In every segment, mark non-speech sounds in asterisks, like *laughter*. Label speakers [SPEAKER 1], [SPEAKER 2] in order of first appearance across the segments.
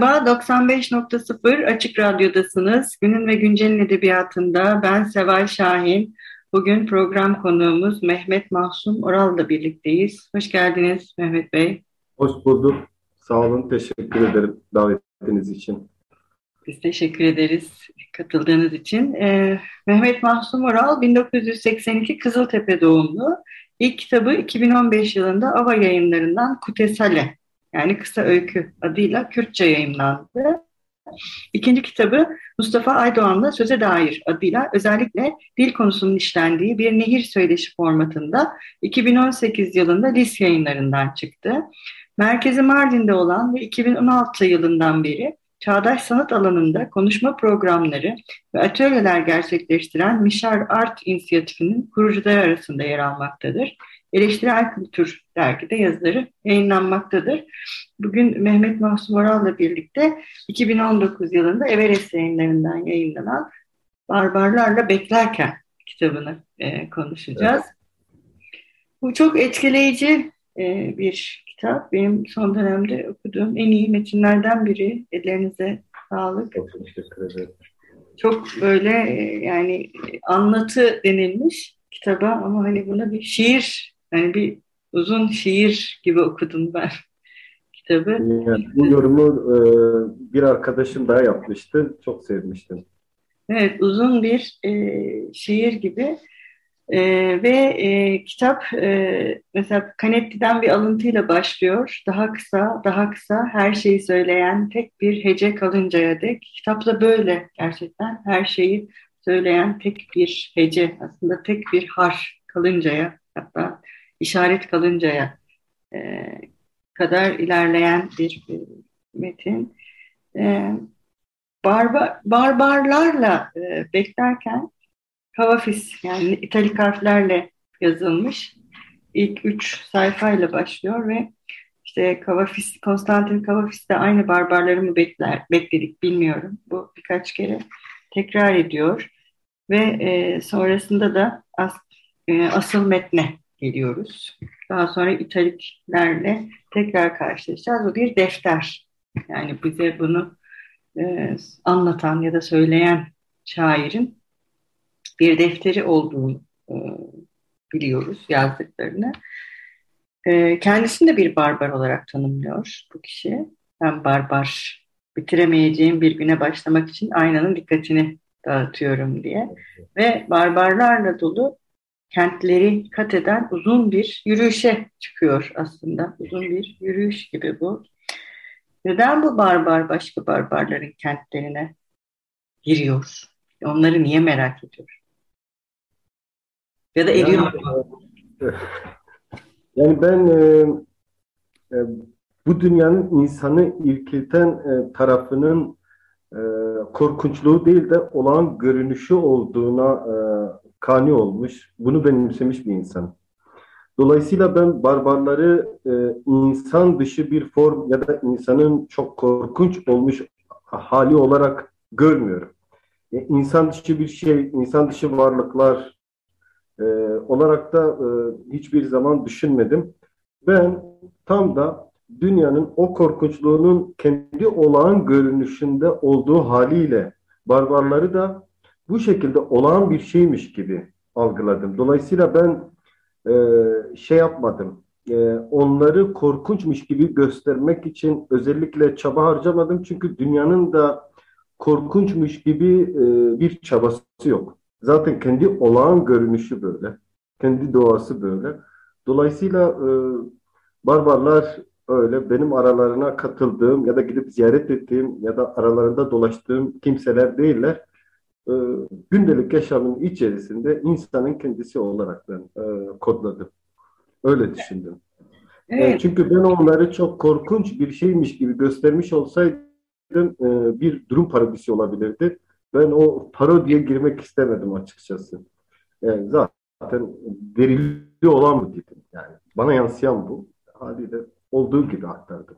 [SPEAKER 1] Merhaba, 95.0 Açık Radyo'dasınız. Günün ve Güncel'in edebiyatında ben Seval Şahin. Bugün program konuğumuz Mehmet Mahsum Oral'la birlikteyiz. Hoş geldiniz Mehmet Bey.
[SPEAKER 2] Hoş bulduk. Sağ olun, teşekkür ederim davetiniz için.
[SPEAKER 1] Biz teşekkür ederiz katıldığınız için. Ee, Mehmet Mahsum Oral 1982 Kızıltepe doğumlu. İlk kitabı 2015 yılında Ava yayınlarından Kutesale yani kısa öykü adıyla Kürtçe yayınlandı. İkinci kitabı Mustafa Aydoğan'la Söze Dair adıyla özellikle dil konusunun işlendiği bir nehir söyleşi formatında 2018 yılında Lis yayınlarından çıktı. Merkezi Mardin'de olan ve 2016 yılından beri çağdaş sanat alanında konuşma programları ve atölyeler gerçekleştiren Mişar Art İnisiyatifi'nin kurucuları arasında yer almaktadır. Eleştirel Kültür dergide yazıları yayınlanmaktadır. Bugün Mehmet Mahsum Oral'la birlikte 2019 yılında Everest yayınlarından yayınlanan Barbarlarla Beklerken kitabını e, konuşacağız. Evet. Bu çok etkileyici e, bir kitap. Benim son dönemde okuduğum en iyi metinlerden biri. Ellerinize sağlık. Çok teşekkür ederim. Çok böyle e, yani anlatı denilmiş kitaba ama hani buna bir şiir yani bir uzun şiir gibi okudum ben *laughs* kitabı.
[SPEAKER 2] Yani bu yorumu e, bir arkadaşım daha yapmıştı. Çok sevmiştim.
[SPEAKER 1] Evet, uzun bir e, şiir gibi e, ve e, kitap e, mesela Canetti'den bir alıntıyla başlıyor. Daha kısa, daha kısa her şeyi söyleyen tek bir hece kalıncaya dek. Kitap da böyle gerçekten her şeyi söyleyen tek bir hece aslında tek bir har kalıncaya hatta işaret kalıncaya e, kadar ilerleyen bir, bir metin. E, barbar, barbarlarla e, beklerken Kavafis yani italik harflerle yazılmış. İlk üç sayfayla başlıyor ve işte Kavafis, Konstantin Kavafis de aynı barbarları mı bekler, bekledik bilmiyorum. Bu birkaç kere tekrar ediyor. Ve e, sonrasında da as, e, asıl metne geliyoruz. Daha sonra italiklerle tekrar karşılaşacağız. Bu bir defter. Yani bize bunu e, anlatan ya da söyleyen şairin bir defteri olduğunu e, biliyoruz yazdıklarını. E, kendisini de bir barbar olarak tanımlıyor bu kişi. Ben barbar, bitiremeyeceğim bir güne başlamak için aynanın dikkatini dağıtıyorum diye. Ve barbarlarla dolu kentleri kat eden uzun bir yürüyüşe çıkıyor aslında. Uzun bir yürüyüş gibi bu. Neden bu barbar başka barbarların kentlerine giriyor? Onları niye merak ediyor? Ya da ediyor
[SPEAKER 2] yani, *laughs* yani ben e, e, bu dünyanın insanı irkilten e, tarafının e, korkunçluğu değil de olan görünüşü olduğuna e, kani olmuş, bunu benimsemiş bir insan. Dolayısıyla ben barbarları e, insan dışı bir form ya da insanın çok korkunç olmuş hali olarak görmüyorum. E, insan dışı bir şey, insan dışı varlıklar e, olarak da e, hiçbir zaman düşünmedim. Ben tam da dünyanın o korkunçluğunun kendi olağan görünüşünde olduğu haliyle barbarları da bu şekilde olağan bir şeymiş gibi algıladım. Dolayısıyla ben e, şey yapmadım. E, onları korkunçmuş gibi göstermek için özellikle çaba harcamadım. Çünkü dünyanın da korkunçmuş gibi e, bir çabası yok. Zaten kendi olağan görünüşü böyle. Kendi doğası böyle. Dolayısıyla e, barbarlar öyle benim aralarına katıldığım ya da gidip ziyaret ettiğim ya da aralarında dolaştığım kimseler değiller. E, gündelik yaşamın içerisinde insanın kendisi olarak ben e, kodladım. Öyle düşündüm. E, evet. E, çünkü ben onları çok korkunç bir şeymiş gibi göstermiş olsaydım e, bir durum parodisi olabilirdi. Ben o parodiye girmek istemedim açıkçası. Yani zaten verili olan mı dedim. Yani bana yansıyan bu. Haliyle olduğu gibi aktardım.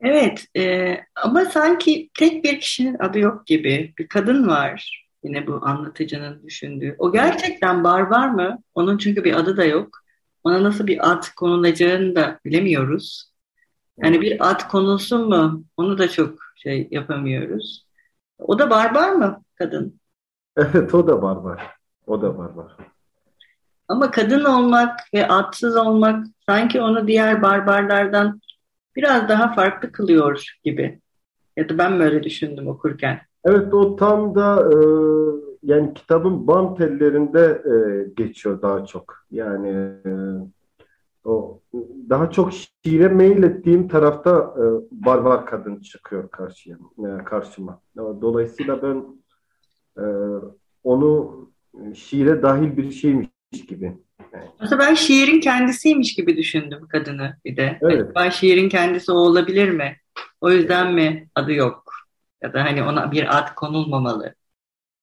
[SPEAKER 1] Evet e, ama sanki tek bir kişinin adı yok gibi. Bir kadın var yine bu anlatıcının düşündüğü. O gerçekten barbar mı? Onun çünkü bir adı da yok. Ona nasıl bir ad konulacağını da bilemiyoruz. Yani bir ad konulsun mu? Onu da çok şey yapamıyoruz. O da barbar mı kadın?
[SPEAKER 2] Evet o da barbar. O da barbar.
[SPEAKER 1] Ama kadın olmak ve adsız olmak sanki onu diğer barbarlardan biraz daha farklı kılıyor gibi. Ya da ben böyle düşündüm okurken.
[SPEAKER 2] Evet o tam da e, yani kitabın bam tellerinde e, geçiyor daha çok. Yani e, o daha çok şiire mail ettiğim tarafta e, barbar kadın çıkıyor karşıya, e, karşıma. Dolayısıyla ben e, onu şiire dahil bir şeymiş gibi
[SPEAKER 1] Aslında ben şiirin kendisiymiş gibi düşündüm kadını bir de. Evet. Acaba şiirin kendisi o olabilir mi? O yüzden mi adı yok? Ya da hani ona bir ad konulmamalı.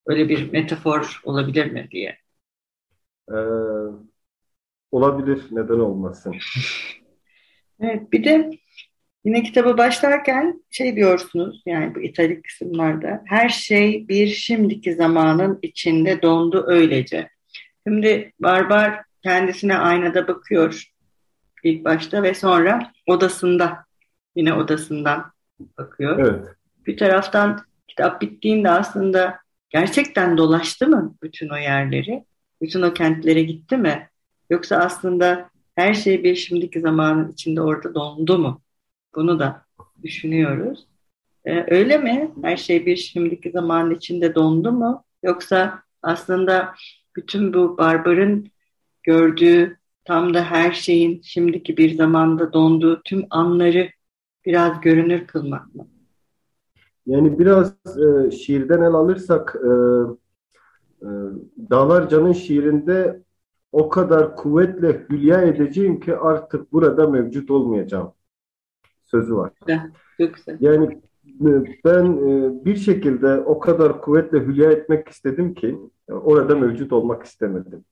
[SPEAKER 1] Öyle bir metafor olabilir mi diye.
[SPEAKER 2] Ee, olabilir. Neden olmasın? *laughs*
[SPEAKER 1] evet bir de yine kitaba başlarken şey diyorsunuz yani bu italik kısımlarda her şey bir şimdiki zamanın içinde dondu öylece. Şimdi Barbar kendisine aynada bakıyor ilk başta ve sonra odasında yine odasından bakıyor.
[SPEAKER 2] Evet.
[SPEAKER 1] Bir taraftan kitap bittiğinde aslında gerçekten dolaştı mı bütün o yerleri? Bütün o kentlere gitti mi? Yoksa aslında her şey bir şimdiki zamanın içinde orada dondu mu? Bunu da düşünüyoruz. Ee, öyle mi? Her şey bir şimdiki zamanın içinde dondu mu? Yoksa aslında bütün bu barbarın gördüğü tam da her şeyin şimdiki bir zamanda donduğu tüm anları biraz görünür kılmak mı?
[SPEAKER 2] Yani biraz e, şiirden el alırsak e, e, Dağlarca'nın şiirinde o kadar kuvvetle hülya edeceğim ki artık burada mevcut olmayacağım sözü var.
[SPEAKER 1] Çok güzel.
[SPEAKER 2] Yani e, ben e, bir şekilde o kadar kuvvetle hülya etmek istedim ki orada mevcut olmak istemedim.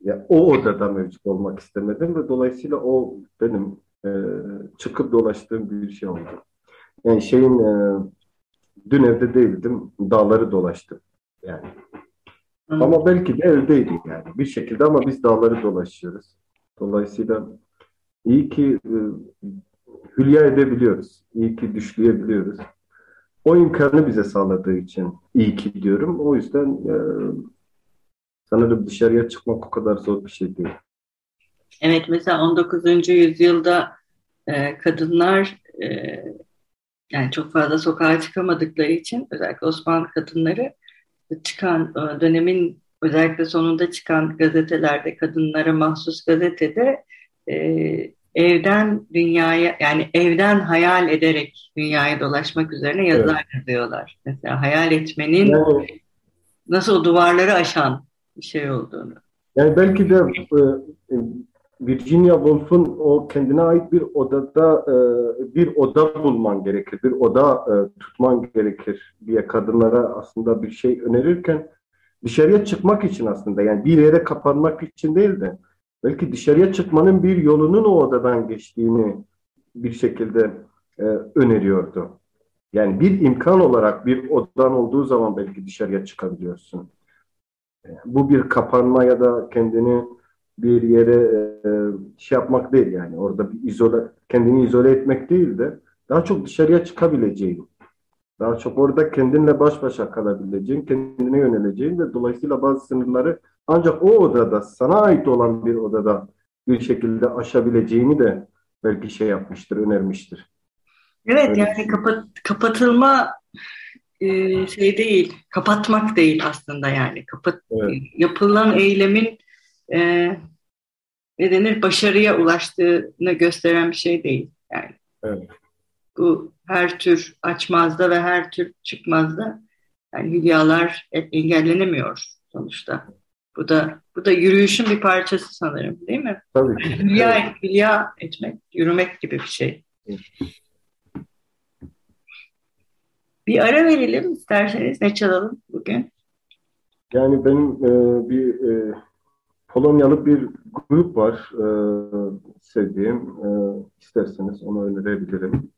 [SPEAKER 2] Ya o odada mevcut olmak istemedim ve dolayısıyla o benim e, çıkıp dolaştığım bir şey oldu. Yani şeyin e, dün evde değildim, dağları dolaştım yani. Hı. Ama belki de evdeydim yani bir şekilde ama biz dağları dolaşıyoruz. Dolayısıyla iyi ki e, hülya edebiliyoruz. İyi ki düşleyebiliyoruz. O imkanı bize sağladığı için iyi ki diyorum. O yüzden e, sanırım dışarıya çıkmak o kadar zor bir şey değil.
[SPEAKER 1] Evet mesela 19. yüzyılda e, kadınlar e, yani çok fazla sokağa çıkamadıkları için özellikle Osmanlı kadınları çıkan e, dönemin özellikle sonunda çıkan gazetelerde kadınlara mahsus gazetede e, evden dünyaya yani evden hayal ederek dünyaya dolaşmak üzerine yazılar evet. yazıyorlar. Mesela hayal etmenin yani, nasıl o duvarları aşan şey olduğunu.
[SPEAKER 2] Yani belki de e, Virginia Woolf'un o kendine ait bir odada e, bir oda bulman gerekir, bir oda e, tutman gerekir diye kadınlara aslında bir şey önerirken dışarıya çıkmak için aslında yani bir yere kapanmak için değil de belki dışarıya çıkmanın bir yolunun o odadan geçtiğini bir şekilde e, öneriyordu. Yani bir imkan olarak bir odan olduğu zaman belki dışarıya çıkabiliyorsun. Bu bir kapanma ya da kendini bir yere e, şey yapmak değil yani. Orada bir izole, kendini izole etmek değil de daha çok dışarıya çıkabileceğin, daha çok orada kendinle baş başa kalabileceğin, kendine yöneleceğin ve dolayısıyla bazı sınırları ancak o odada, sana ait olan bir odada bir şekilde aşabileceğini de belki şey yapmıştır, önermiştir.
[SPEAKER 1] Evet Öyle yani kapat, kapatılma e, şey değil, kapatmak değil aslında yani. Kapat, evet. Yapılan eylemin e, ne denir başarıya ulaştığını gösteren bir şey değil. Yani
[SPEAKER 2] evet.
[SPEAKER 1] bu her tür açmazda ve her tür çıkmazda Yani hülyalar engellenemiyor sonuçta. Bu da bu da yürüyüşün bir parçası sanırım değil mi?
[SPEAKER 2] Tabii.
[SPEAKER 1] Hülya, evet. hülya etmek, yürümek gibi bir şey. Bir ara verelim isterseniz. Ne çalalım bugün?
[SPEAKER 2] Yani benim e, bir e, Polonyalı bir grup var e, sevdiğim. E, isterseniz onu önerebilirim.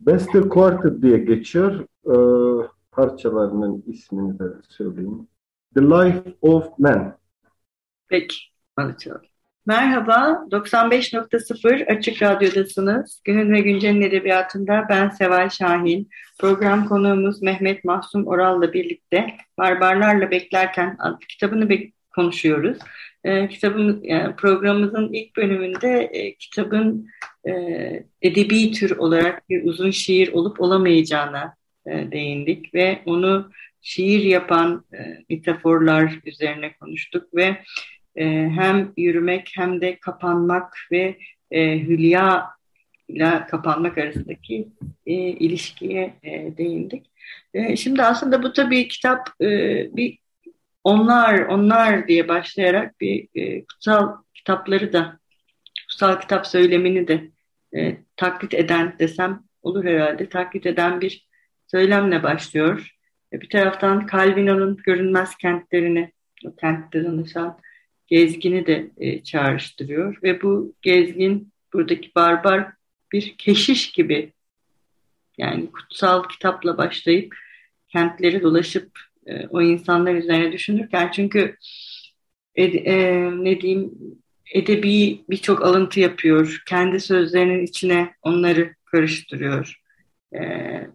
[SPEAKER 2] Bester Quartet diye geçiyor. E, parçalarının ismini de söyleyeyim. The Life of Man.
[SPEAKER 1] Peki, hadi çalalım. Merhaba, 95.0 Açık Radyo'dasınız. Günün ve Güncel'in edebiyatında ben Seval Şahin. Program konuğumuz Mehmet Mahsum Oral'la birlikte Barbarlarla Beklerken adlı kitabını konuşuyoruz. E, kitabın, yani programımızın ilk bölümünde e, kitabın e, edebi tür olarak bir uzun şiir olup olamayacağına e, değindik ve onu şiir yapan e, metaforlar üzerine konuştuk ve e, hem yürümek hem de kapanmak ve e, hülya ile kapanmak arasındaki e, ilişkiye e, değindik. E, şimdi aslında bu tabii kitap e, bir onlar onlar diye başlayarak bir e, kutsal kitapları da kutsal kitap söylemini de e, taklit eden desem olur herhalde taklit eden bir söylemle başlıyor. E, bir taraftan Calvino'nun görünmez kentlerini, o kentte danışan gezgini de e, çağrıştırıyor ve bu gezgin buradaki barbar bir keşiş gibi yani kutsal kitapla başlayıp kentleri dolaşıp e, o insanlar üzerine düşünürken çünkü ed, e, ne diyeyim edebi birçok alıntı yapıyor. Kendi sözlerinin içine onları karıştırıyor. E,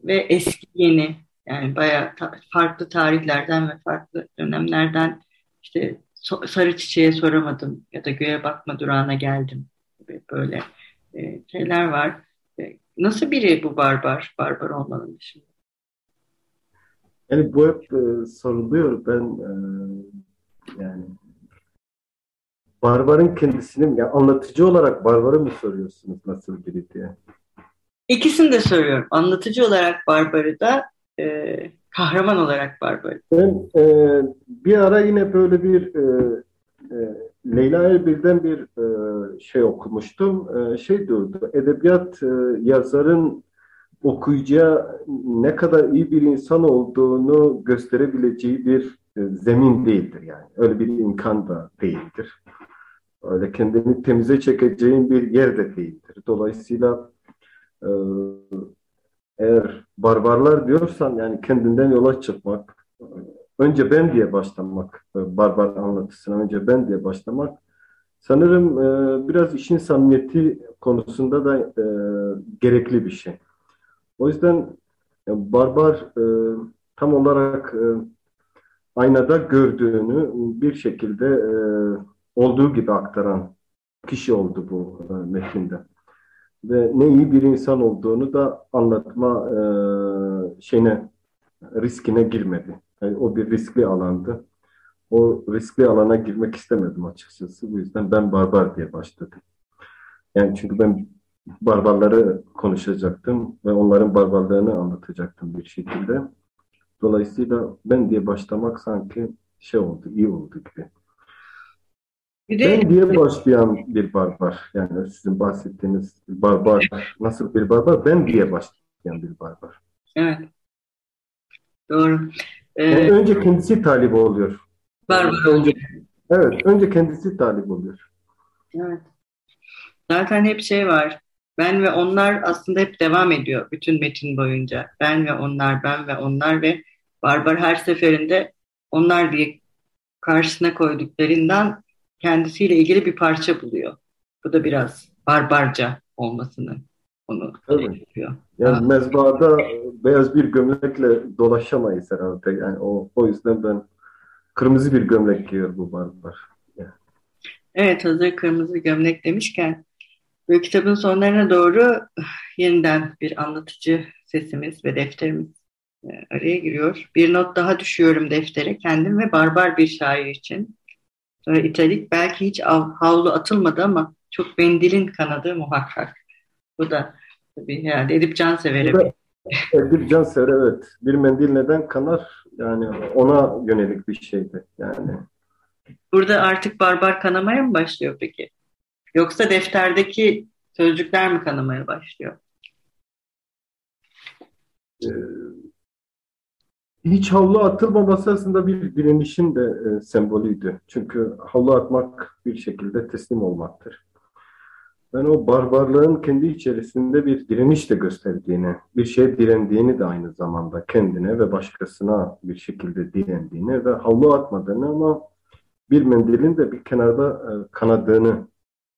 [SPEAKER 1] ve eski yeni yani bayağı ta farklı tarihlerden ve farklı dönemlerden işte sarı çiçeğe soramadım ya da göğe bakma durağına geldim gibi böyle e, şeyler var. E, nasıl biri bu barbar? Barbar olmanın dışında.
[SPEAKER 2] Yani bu hep e, soruluyor. Ben e, yani barbarın kendisini yani anlatıcı olarak barbarı mı soruyorsunuz nasıl biri diye?
[SPEAKER 1] İkisini de soruyorum. Anlatıcı olarak barbarı da e, kahraman olarak barbarı.
[SPEAKER 2] Ben e, bir ara yine böyle bir e, e, Leyla Erbil'den bir e, şey okumuştum. E, şey diyordu, edebiyat e, yazarın okuyucuya ne kadar iyi bir insan olduğunu gösterebileceği bir e, zemin değildir yani. Öyle bir imkan da değildir. Öyle kendini temize çekeceğin bir yer de değildir. Dolayısıyla e, eğer barbarlar diyorsan yani kendinden yola çıkmak, önce ben diye başlamak, e, barbar anlatısına önce ben diye başlamak sanırım e, biraz işin samimiyeti konusunda da e, gerekli bir şey. O yüzden barbar tam olarak aynada gördüğünü bir şekilde olduğu gibi aktaran kişi oldu bu metinde ve ne iyi bir insan olduğunu da anlatma e, şeyine riskine girmedi. Yani o bir riskli alandı. O riskli alana girmek istemedim açıkçası. Bu yüzden ben barbar diye başladım. Yani çünkü ben barbarları konuşacaktım ve onların barbarlığını anlatacaktım bir şekilde. Dolayısıyla ben diye başlamak sanki şey oldu, iyi oldu gibi. Bir de, ben diye başlayan bir barbar. Yani sizin bahsettiğiniz barbar nasıl bir barbar? Ben diye başlayan bir barbar.
[SPEAKER 1] Evet. Doğru.
[SPEAKER 2] Ee, yani önce kendisi talip oluyor.
[SPEAKER 1] Barbar
[SPEAKER 2] önce, Evet. Önce kendisi talip oluyor.
[SPEAKER 1] Evet. Zaten hep şey var. Ben ve onlar aslında hep devam ediyor bütün metin boyunca. Ben ve onlar, ben ve onlar ve barbar her seferinde onlar diye karşısına koyduklarından kendisiyle ilgili bir parça buluyor. Bu da biraz barbarca olmasını onu evet. yapıyor.
[SPEAKER 2] Yani ha. mezbahada beyaz bir gömlekle dolaşamayız herhalde. Yani o, o yüzden ben kırmızı bir gömlek giyiyor bu barbar. Yani.
[SPEAKER 1] Evet hazır kırmızı gömlek demişken bu kitabın sonlarına doğru *sighs* yeniden bir anlatıcı sesimiz ve defterimiz e, araya giriyor. Bir not daha düşüyorum deftere kendim ve barbar bir şair için. Sonra italik belki hiç havlu atılmadı ama çok mendilin kanadı muhakkak. Bu da tabii herhalde Edip Cansever'e
[SPEAKER 2] bir bir cansever evet. Bir mendil neden kanar? Yani ona yönelik bir şeydi. Yani.
[SPEAKER 1] Burada artık barbar kanamaya mı başlıyor peki? Yoksa defterdeki sözcükler mi kanamaya başlıyor?
[SPEAKER 2] Ee, hiç havlu atılmaması aslında bir direnişin de e, sembolüydü. Çünkü havlu atmak bir şekilde teslim olmaktır. Ben o barbarlığın kendi içerisinde bir direniş de gösterdiğini, bir şey direndiğini de aynı zamanda kendine ve başkasına bir şekilde direndiğini ve havlu atmadığını ama bir mendilin de bir kenarda e, kanadığını,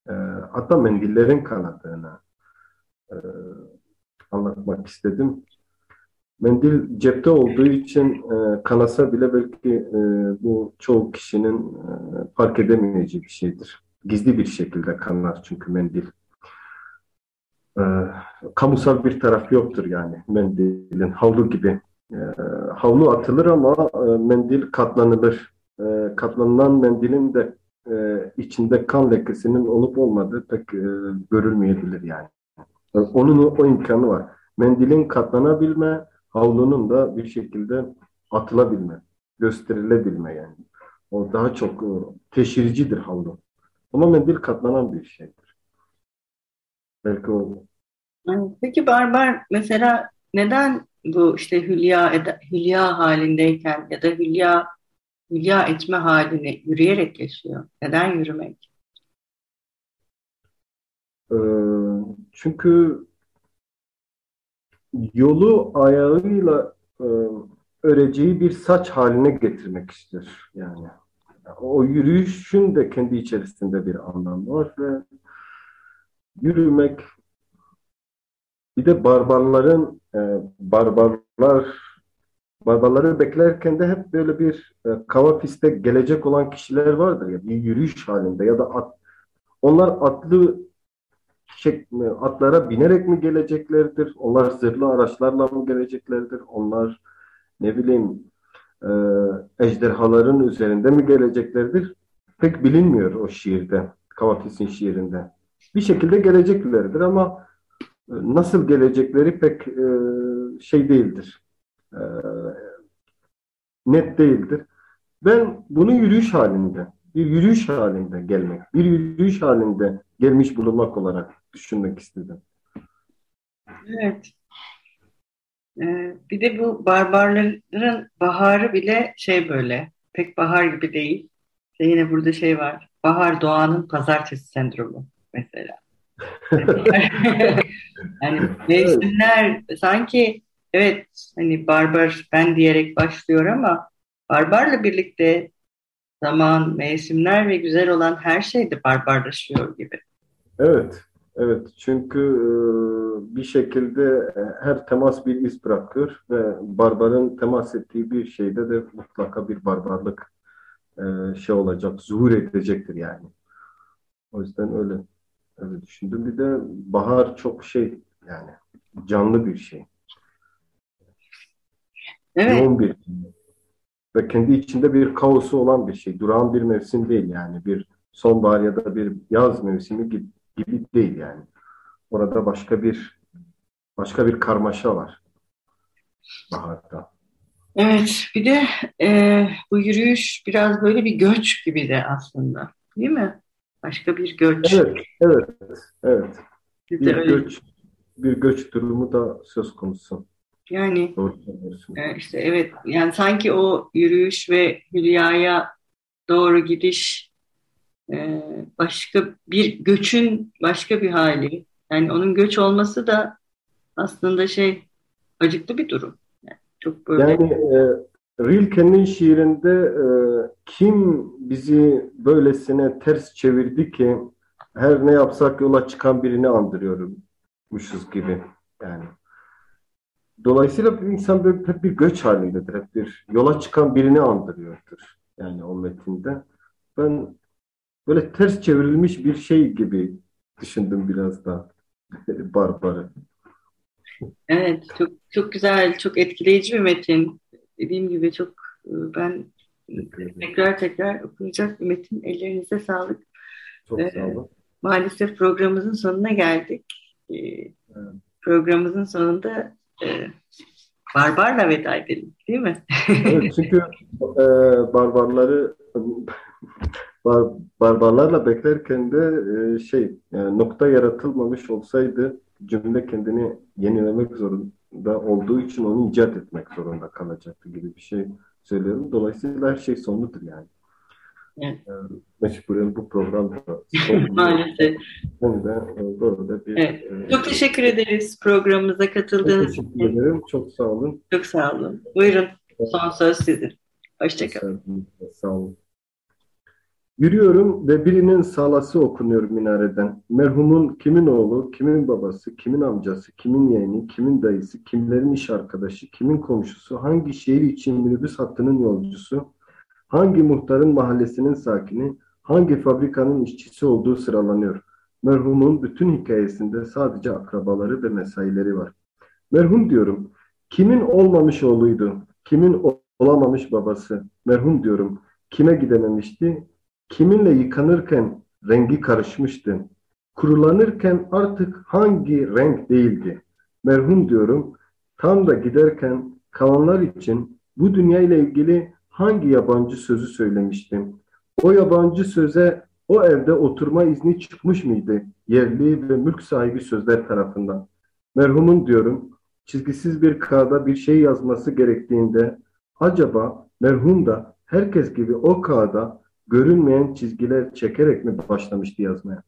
[SPEAKER 2] e, hatta mendillerin kanadığını e, anlatmak istedim. Mendil cepte olduğu için e, kanasa bile belki e, bu çoğu kişinin e, fark edemeyeceği bir şeydir. Gizli bir şekilde kanar çünkü mendil. E, kamusal bir taraf yoktur yani mendilin havlu gibi. E, havlu atılır ama e, mendil katlanılır. E, katlanılan mendilin de e, içinde kan lekesinin olup olmadığı pek e, görülmeyebilir yani. Onun o imkanı var. Mendilin katlanabilme, havlunun da bir şekilde atılabilme, gösterilebilme yani. O daha çok e, teşhircidir havlu. Ama mendil katlanan bir şeydir. Belki o.
[SPEAKER 1] Peki Barbar mesela neden bu işte hülya, hülya halindeyken ya da hülya hülya etme halini yürüyerek yaşıyor? Neden yürümek?
[SPEAKER 2] Ee, çünkü yolu ayağıyla e, öreceği bir saç haline getirmek ister yani. O yürüyüşün de kendi içerisinde bir anlamı var ve yürümek bir de barbarların e, barbarlar barbarları beklerken de hep böyle bir e, kava piste gelecek olan kişiler vardır ya bir yürüyüş halinde ya da at, onlar atlı şey, atlara binerek mi geleceklerdir? Onlar zırhlı araçlarla mı geleceklerdir? Onlar ne bileyim e, ejderhaların üzerinde mi geleceklerdir? Pek bilinmiyor o şiirde, Kavatis'in şiirinde. Bir şekilde geleceklerdir ama e, nasıl gelecekleri pek e, şey değildir. E, net değildir. Ben bunu yürüyüş halinde, bir yürüyüş halinde gelmek, bir yürüyüş halinde gelmiş bulunmak olarak düşünmek istedim.
[SPEAKER 1] Evet. Ee, bir de bu barbarların baharı bile şey böyle pek bahar gibi değil. İşte yine burada şey var. Bahar doğanın pazartesi sendromu mesela. *laughs* yani mevsimler sanki evet hani barbar ben diyerek başlıyor ama barbarla birlikte zaman, mevsimler ve güzel olan her şey de barbarlaşıyor gibi.
[SPEAKER 2] Evet, evet. Çünkü e, bir şekilde e, her temas bir iz bırakıyor ve barbarın temas ettiği bir şeyde de mutlaka bir barbarlık e, şey olacak, zuhur edecektir yani. O yüzden öyle öyle düşündüm. Bir de bahar çok şey yani canlı bir şey. Evet. Yoğun bir ve kendi içinde bir kaosu olan bir şey. Duran bir mevsim değil yani. Bir sonbahar ya da bir yaz mevsimi gibi, gibi değil yani. Orada başka bir başka bir karmaşa var baharda.
[SPEAKER 1] Evet, bir de e, bu yürüyüş biraz böyle bir göç gibi de aslında, değil mi? Başka bir göç.
[SPEAKER 2] Evet, evet, evet. Bir, bir göç, bir göç durumu da söz konusu.
[SPEAKER 1] Yani e, işte evet yani sanki o yürüyüş ve Hülya'ya doğru gidiş e, başka bir göçün başka bir hali. Yani onun göç olması da aslında şey acıklı bir durum.
[SPEAKER 2] Yani çok böyle. Yani e, Rilke'nin şiirinde e, kim bizi böylesine ters çevirdi ki her ne yapsak yola çıkan birini andırıyormuşuz gibi yani. Dolayısıyla bir insan böyle hep bir göç halindedir. Hep bir yola çıkan birini andırıyordur. Yani o metinde. Ben böyle ters çevrilmiş bir şey gibi düşündüm biraz da *laughs* Barbar'ı.
[SPEAKER 1] Evet, çok çok güzel, çok etkileyici bir metin. Dediğim gibi çok e, ben tekrar tekrar okuyacak bir metin. Ellerinize sağlık.
[SPEAKER 2] Çok ee, sağ olun.
[SPEAKER 1] Maalesef programımızın sonuna geldik. Ee, evet. Programımızın sonunda e, barbarla veda edelim değil mi?
[SPEAKER 2] evet, çünkü *laughs* e, barbarları bar, barbarlarla beklerken de e, şey yani nokta yaratılmamış olsaydı cümle kendini yenilemek zorunda olduğu için onu icat etmek zorunda kalacaktı gibi bir şey söylüyorum. Dolayısıyla her şey sonludur yani. Evet. E, mecburen bu programda
[SPEAKER 1] maalesef. *laughs*
[SPEAKER 2] Hem de e, böyle bir
[SPEAKER 1] evet. e, Çok teşekkür ederiz programımıza katıldığınız
[SPEAKER 2] için. Teşekkür ederim. Çok sağ olun.
[SPEAKER 1] Çok sağ olun. Buyurun. Son söz sizin. Hoşçakalın.
[SPEAKER 2] Sağ olun. Yürüyorum ve birinin salası okunuyor minareden. Merhumun kimin oğlu, kimin babası, kimin amcası, kimin yeğeni, kimin dayısı, kimlerin iş arkadaşı, kimin komşusu, hangi şehir için minibüs hattının yolcusu, hangi muhtarın mahallesinin sakini, hangi fabrikanın işçisi olduğu sıralanıyor. Merhumun bütün hikayesinde sadece akrabaları ve mesaileri var. Merhum diyorum, kimin olmamış oğluydu, kimin olamamış babası, merhum diyorum, kime gidememişti, kiminle yıkanırken rengi karışmıştı. Kurulanırken artık hangi renk değildi. Merhum diyorum, tam da giderken kalanlar için bu dünya ile ilgili hangi yabancı sözü söylemiştim? O yabancı söze o evde oturma izni çıkmış mıydı? Yerli ve mülk sahibi sözler tarafından. Merhumun diyorum, çizgisiz bir kağıda bir şey yazması gerektiğinde acaba merhum da herkes gibi o kağıda görünmeyen çizgiler çekerek mi başlamıştı yazmaya?